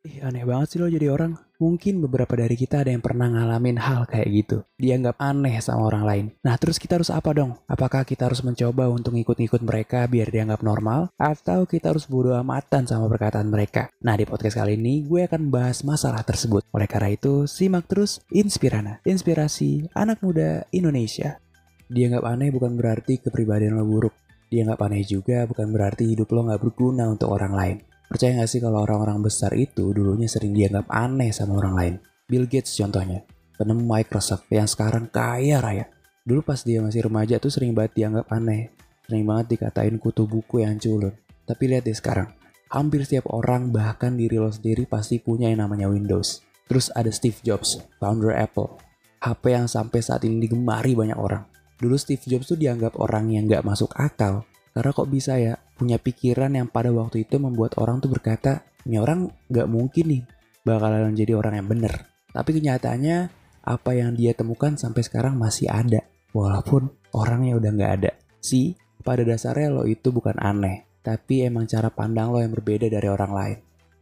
Ih, aneh banget sih lo jadi orang. Mungkin beberapa dari kita ada yang pernah ngalamin hal kayak gitu. Dianggap aneh sama orang lain. Nah, terus kita harus apa dong? Apakah kita harus mencoba untuk ngikut-ngikut mereka biar dianggap normal? Atau kita harus bodo amatan sama perkataan mereka? Nah, di podcast kali ini gue akan bahas masalah tersebut. Oleh karena itu, simak terus Inspirana. Inspirasi anak muda Indonesia. Dianggap aneh bukan berarti kepribadian lo buruk. Dianggap aneh juga bukan berarti hidup lo nggak berguna untuk orang lain. Percaya gak sih kalau orang-orang besar itu dulunya sering dianggap aneh sama orang lain? Bill Gates contohnya, penemu Microsoft yang sekarang kaya raya. Dulu pas dia masih remaja tuh sering banget dianggap aneh. Sering banget dikatain kutu buku yang culun. Tapi lihat deh sekarang, hampir setiap orang bahkan diri lo sendiri pasti punya yang namanya Windows. Terus ada Steve Jobs, founder Apple. HP yang sampai saat ini digemari banyak orang. Dulu Steve Jobs tuh dianggap orang yang gak masuk akal. Karena kok bisa ya punya pikiran yang pada waktu itu membuat orang tuh berkata, ini orang gak mungkin nih bakalan jadi orang yang bener. Tapi kenyataannya apa yang dia temukan sampai sekarang masih ada. Walaupun orangnya udah gak ada. Si, pada dasarnya lo itu bukan aneh. Tapi emang cara pandang lo yang berbeda dari orang lain.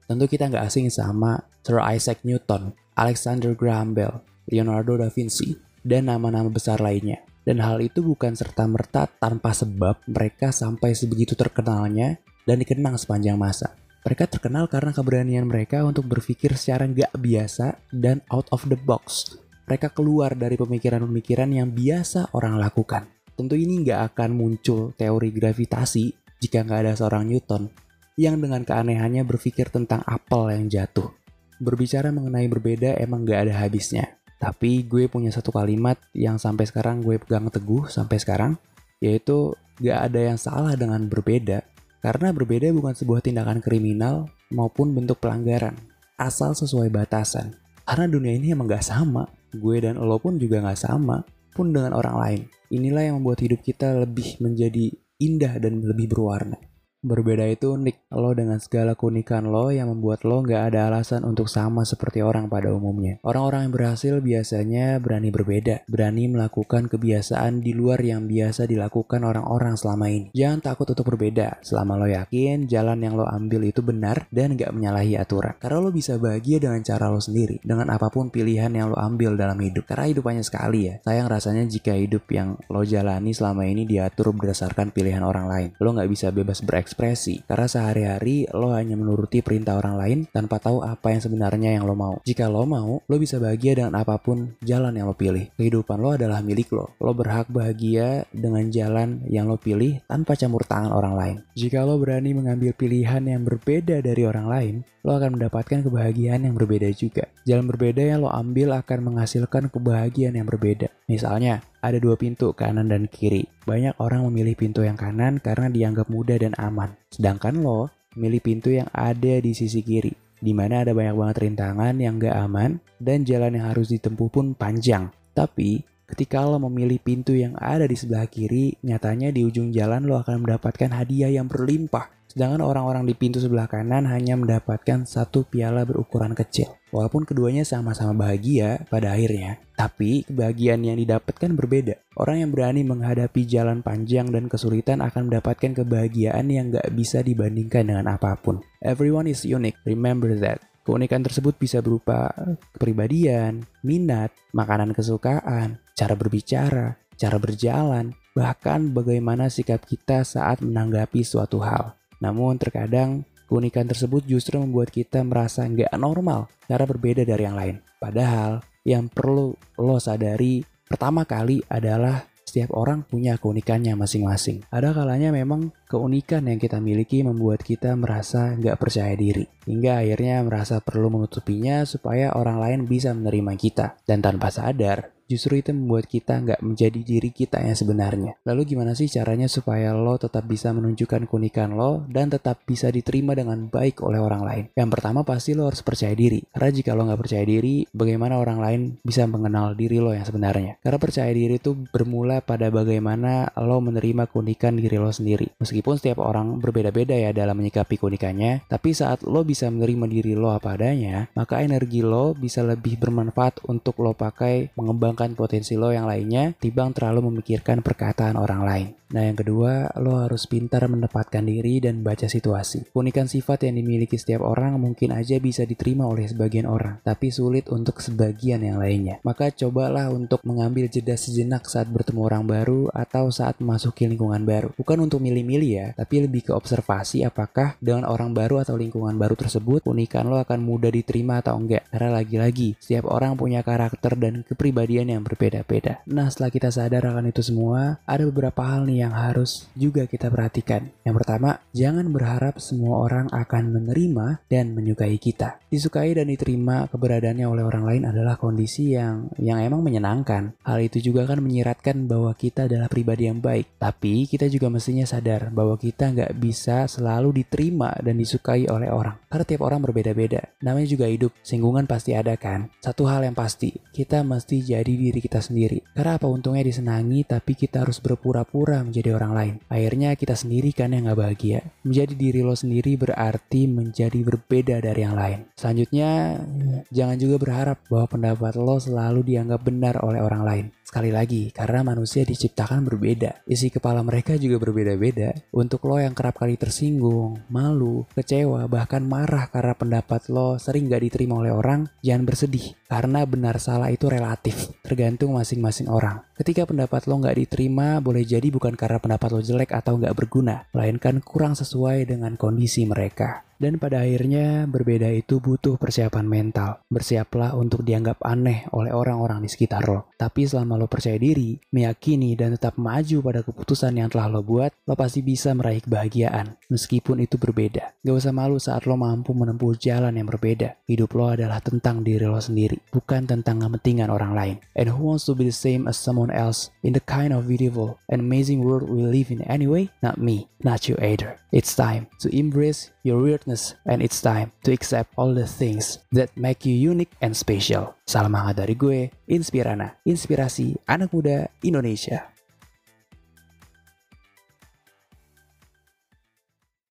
Tentu kita nggak asing sama Sir Isaac Newton, Alexander Graham Bell, Leonardo da Vinci, dan nama-nama besar lainnya. Dan hal itu bukan serta-merta tanpa sebab mereka sampai sebegitu terkenalnya dan dikenang sepanjang masa. Mereka terkenal karena keberanian mereka untuk berpikir secara nggak biasa dan out of the box. Mereka keluar dari pemikiran-pemikiran yang biasa orang lakukan. Tentu ini nggak akan muncul teori gravitasi jika nggak ada seorang Newton yang dengan keanehannya berpikir tentang apel yang jatuh. Berbicara mengenai berbeda emang nggak ada habisnya. Tapi gue punya satu kalimat yang sampai sekarang gue pegang teguh sampai sekarang, yaitu gak ada yang salah dengan berbeda, karena berbeda bukan sebuah tindakan kriminal maupun bentuk pelanggaran, asal sesuai batasan. Karena dunia ini emang gak sama, gue dan lo pun juga gak sama, pun dengan orang lain. Inilah yang membuat hidup kita lebih menjadi indah dan lebih berwarna. Berbeda itu unik, lo dengan segala keunikan lo yang membuat lo nggak ada alasan untuk sama seperti orang pada umumnya. Orang-orang yang berhasil biasanya berani berbeda, berani melakukan kebiasaan di luar yang biasa dilakukan orang-orang selama ini. Jangan takut untuk berbeda, selama lo yakin jalan yang lo ambil itu benar dan nggak menyalahi aturan. Karena lo bisa bahagia dengan cara lo sendiri, dengan apa pun pilihan yang lo ambil dalam hidup. Karena hidup hanya sekali ya. Sayang rasanya jika hidup yang lo jalani selama ini diatur berdasarkan pilihan orang lain. Lo nggak bisa bebas berekspresi berekspresi karena sehari-hari lo hanya menuruti perintah orang lain tanpa tahu apa yang sebenarnya yang lo mau. Jika lo mau, lo bisa bahagia dengan apa pun jalan yang lo pilih. Kehidupan lo adalah milik lo. Lo berhak bahagia dengan jalan yang lo pilih tanpa campur tangan orang lain. Jika lo berani mengambil pilihan yang berbeda dari orang lain, lo akan mendapatkan kebahagiaan yang berbeda juga. Jalan berbeda yang lo ambil akan menghasilkan kebahagiaan yang berbeda. Misalnya, ada dua pintu kanan dan kiri. Banyak orang memilih pintu yang kanan karena dianggap mudah dan aman. Sedangkan lo memilih pintu yang ada di sisi kiri, di mana ada banyak banget rintangan yang gak aman dan jalan yang harus ditempuh pun panjang. Tapi ketika lo memilih pintu yang ada di sebelah kiri, nyatanya di ujung jalan lo akan mendapatkan hadiah yang berlimpah Sedangkan orang-orang di pintu sebelah kanan hanya mendapatkan satu piala berukuran kecil. Walaupun keduanya sama-sama bahagia pada akhirnya, tapi kebahagiaan yang didapatkan berbeda. Orang yang berani menghadapi jalan panjang dan kesulitan akan mendapatkan kebahagiaan yang gak bisa dibandingkan dengan apa pun. Everyone is unique, remember that. Keunikan tersebut bisa berupa kepribadian, minat, makanan kesukaan, cara berbicara, cara berjalan, bahkan bagaimana sikap kita saat menanggapi suatu hal. Namun terkadang keunikan tersebut justru membuat kita merasa nggak normal cara berbeda dari yang lain. Padahal yang perlu lo sadari pertama kali adalah setiap orang punya keunikannya masing-masing. Ada kalanya memang keunikan yang kita miliki membuat kita merasa nggak percaya diri. Hingga akhirnya merasa perlu menutupinya supaya orang lain bisa menerima kita. Dan tanpa sadar, justru itu membuat kita nggak menjadi diri kita yang sebenarnya. Lalu gimana sih caranya supaya lo tetap bisa menunjukkan keunikan lo dan tetap bisa diterima dengan baik oleh orang lain? Yang pertama pasti lo harus percaya diri. Karena jika lo nggak percaya diri, bagaimana orang lain bisa mengenal diri lo yang sebenarnya? Karena percaya diri itu bermula pada bagaimana lo menerima keunikan diri lo sendiri. Meskipun setiap orang berbeda-beda ya dalam menyikapi keunikannya, tapi saat lo bisa menerima diri lo apa adanya, maka energi lo bisa lebih bermanfaat untuk lo pakai mengembangkan potensi lo yang lainnya, tibang terlalu memikirkan perkataan orang lain. Nah yang kedua, lo harus pintar menempatkan diri dan baca situasi. Keunikan sifat yang dimiliki setiap orang mungkin aja bisa diterima oleh sebagian orang, tapi sulit untuk sebagian yang lainnya. Maka cobalah untuk mengambil jeda sejenak saat bertemu orang baru atau saat memasuki lingkungan baru. Bukan untuk milih-milih ya, tapi lebih ke observasi apakah dengan orang baru atau lingkungan baru tersebut, keunikan lo akan mudah diterima atau enggak. Karena lagi-lagi, setiap orang punya karakter dan kepribadian yang berbeda-beda. Nah setelah kita sadar akan itu semua, ada beberapa hal nih yang harus juga kita perhatikan. Yang pertama, jangan berharap semua orang akan menerima dan menyukai kita. Disukai dan diterima keberadaannya oleh orang lain adalah kondisi yang yang emang menyenangkan. Hal itu juga kan menyiratkan bahwa kita adalah pribadi yang baik. Tapi kita juga mestinya sadar bahwa kita nggak bisa selalu diterima dan disukai oleh orang. Karena tiap orang berbeda-beda. Namanya juga hidup, singgungan pasti ada kan. Satu hal yang pasti, kita mesti jadi diri kita sendiri. Karena apa untungnya disenangi tapi kita harus berpura-pura menjadi orang lain. Akhirnya kita sendiri kan yang gak bahagia. Menjadi diri lo sendiri berarti menjadi berbeda dari yang lain. Selanjutnya, jangan juga berharap bahwa pendapat lo selalu dianggap benar oleh orang lain. Sekali lagi, karena manusia diciptakan berbeda. Isi kepala mereka juga berbeda-beda. Untuk lo yang kerap kali tersinggung, malu, kecewa, bahkan marah karena pendapat lo sering gak diterima oleh orang, jangan bersedih. Karena benar salah itu relatif, tergantung masing-masing orang. Ketika pendapat lo gak diterima, boleh jadi bukan karena pendapat lo jelek atau gak berguna, melainkan kurang sesuai dengan kondisi mereka. Dan pada akhirnya berbeda itu butuh persiapan mental. Bersiaplah untuk dianggap aneh oleh orang-orang di sekitar lo. Tapi selama lo percaya diri, meyakini dan tetap maju pada keputusan yang telah lo buat, lo pasti bisa meraih kebahagiaan. Meskipun itu berbeda. Gak usah malu saat lo mampu menempuh jalan yang berbeda. Hidup lo adalah tentang diri lo sendiri, bukan tentang kepentingan orang lain. And who wants to be the same as someone else in the kind of beautiful and amazing world we live in anyway? Not me, not you either. It's time to embrace your weirdness and it's time to accept all the things that make you unique and special. Salam hangat dari gue, Inspirana, inspirasi anak muda Indonesia.